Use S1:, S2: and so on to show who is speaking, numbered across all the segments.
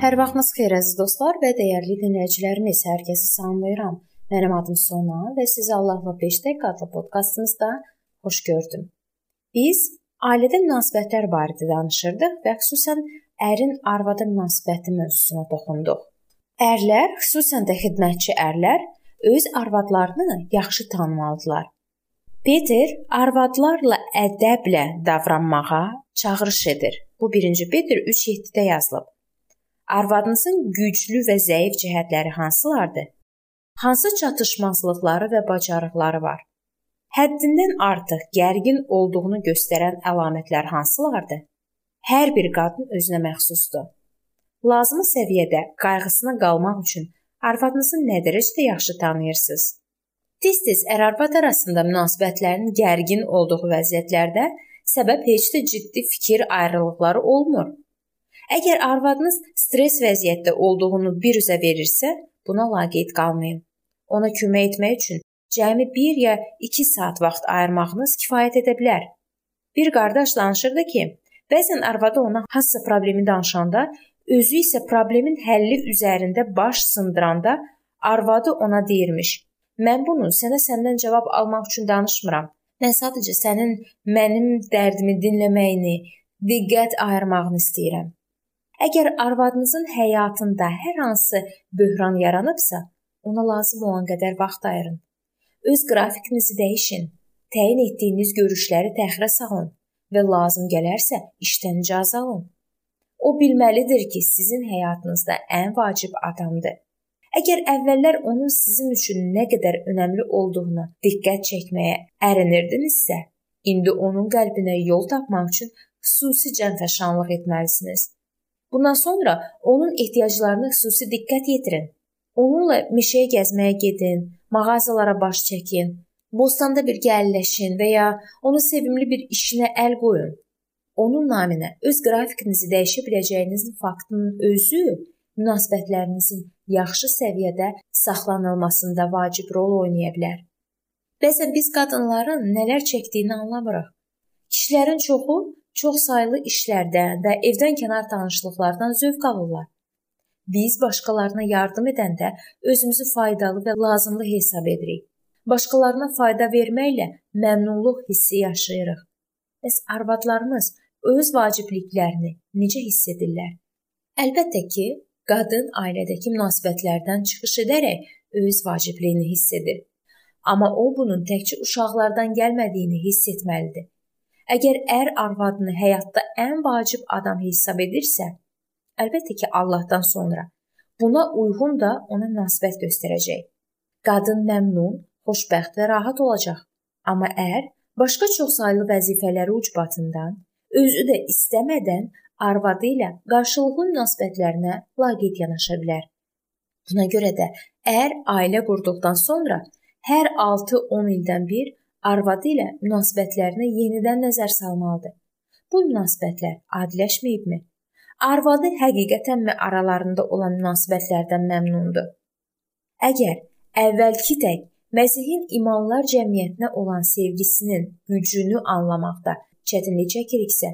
S1: Hər vaxtınız xeyir əziz dostlar və dəyərli dinləyicilərimiz. Hər kəsi salamlayıram. Mənim adım Sona və sizi Allahla 5 dəqiqə adlı podkastımızda xoş gördüm. Biz ailədə münasibətlər barədə danışırdıq və xüsusən ərin arvada münasibəti mövzusuna toxunduq. Ərlər, xüsusən də xidmətçi ərlər öz arvadlarını yaxşı tanımalıdılar. Peter arvadlarla ədəblə davranmağa çağırış edir. Bu 1-ci Peter 3:7-də yazılıb. Arvadınızın güclü və zəif cəhətləri hansılardır? Hansı çatışmazlıqları və bacarıqları var? Həddindən artıq gərgin olduğunu göstərən əlamətlər hansılardır? Hər bir qadın özünə məxsusdur. Lazımi səviyyədə qayğısına qalmaq üçün arvadınızı nə dərəcədə yaxşı tanıyırsınız? Tez-tez ər-arvad arasında münasibətlərin gərgin olduğu vəziyyətlərdə səbəb heç də ciddi fikir ayrılıqları olmur. Əgər arvadınız stress vəziyyətdə olduğunu bir üzə verirsə, buna laqeyd qalmayın. Ona kömək etmək üçün cəmi 1 ya 2 saat vaxt ayırmağınız kifayət edə bilər. Bir qardaş danışırdı ki, bəzən arvadı ona hansısa problemi danışanda, özü isə problemin həlli üzərində baş sındıranda arvadı ona deyirmiş: "Mən bunu sənə səndən cavab almaq üçün danışmıram. Mən sadəcə sənin mənim dərdimi dinləməyini, diqqət ayırmağını istəyirəm." Əgər arvadınızın həyatında hər hansı böhran yaranıbsa, ona lazım olan qədər vaxt ayırın. Öz qrafikinizi dəyişin. Təyin etdiyiniz görüşləri təxirə salın və lazım gələrsə işdən icazə alın. O bilməlidir ki, sizin həyatınızda ən vacib adamdır. Əgər əvvəllər onun sizin üçün nə qədər önəmli olduğuna diqqət çəkməyə ərinirdinizsə, indi onun qəlbinə yol tapmaq üçün xüsusi cənfəşanlıq etməlisiniz. Bundan sonra onun ehtiyaclarına xüsusi diqqət yetirin. Onunla meşəyə gəzməyə gedin, mağazalara baş çəkin, bostanda birgə əlləşin və ya onun sevimli bir işinə əl qoyun. Onun naminə öz qrafikinizi dəyişə biləcəyinizin faktının özü münasibətlərinizin yaxşı səviyyədə saxlanılmasında vacib rol oynaya bilər. Bəzən biz qadınların nələr çəkdiyini anlamırıq. Kişilərin çoxu çox saylı işlərdən və evdən kənar tanışlıqlardan zövq alırlar. Biz başqalarına yardım edəndə özümüzü faydalı və lazımlı hesab edirik. Başqalarına fayda verməklə məmnunluq hissi yaşayırıq. Bəs arvadlarımız öz vacibliklərini necə hiss edirlər? Əlbəttə ki, qadın ailədəki münasibətlərdən çıxış edərək öz vacibliyini hiss edir. Amma o bunun təkcə uşaqlardan gəlmədiyini hiss etməlidir. Əgər ər arvadını həyatda ən vacib adam hesab edirsə, əlbəttə ki, Allahdan sonra buna uyğun da ona münasibət göstərəcək. Qadın məmnun, xoşbəxt və rahat olacaq. Amma ər başqa çoxsaylı vəzifələri ucbatından özü də istəmədən arvadı ilə qarşılıqlı münasibətlərinə laqeyd yanaşa bilər. Buna görə də ər ailə qurduqdan sonra hər 6-10 ildən bir arvadı ilə münasibətlərinə yenidən nəzər salmalıdır. Bu münasibətlər adiləşməyibmi? Arvadı həqiqətənmi aralarında olan münasibətlərdən məmnundur? Əgər əvvəlki tək Məsihin imanlar cəmiyyətinə olan sevgisinin gücünü anlamaqda çətinlik çəkiriksə,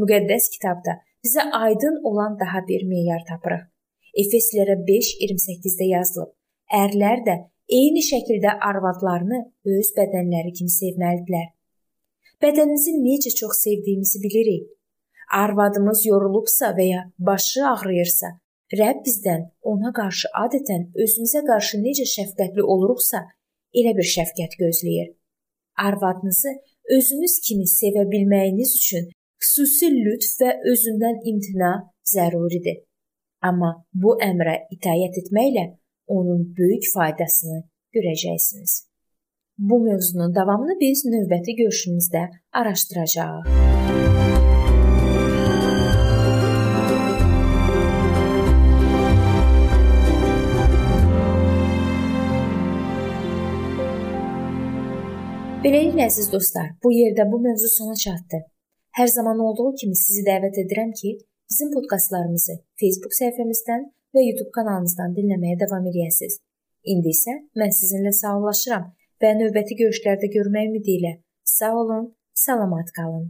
S1: müqəddəs kitabda bizə aydın olan daha bir meyar tapırıq. Efeslərə 5:28-də yazılıb: Ərlər də eyni şəkildə arvadlarını öz bədənləri kimi sevməlidirlər. Bədənimizi necə çox sevdiyimizi bilirik. Arvadımız yorulubsa və ya başı ağrıyırsa, Rəbb bizdən ona qarşı adətən özümüzə qarşı necə şəfqətli oluruqsa, elə bir şəfqət gözləyir. Arvadınızı özünüz kimi sevə bilməyiniz üçün xüsusi lütf və özündən imtina zəruridir. Amma bu əmrə itaət etməklə onun böyük faydasını görəcəksiniz. Bu mövzunun davamını biz növbəti görüşümüzdə araşdıracağıq. Beləliklə əziz dostlar, bu yerdə bu mövzu sona çatdı. Hər zaman olduğu kimi sizi dəvət edirəm ki, bizim podkastlarımızı Facebook səhifəmizdən və YouTube kanalımızdan dinləməyə davam edəsiniz. İndi isə mən sizinlə sağollaşıram və növbəti görüşlərdə görmək ümidi ilə sağ olun, salamat qalın.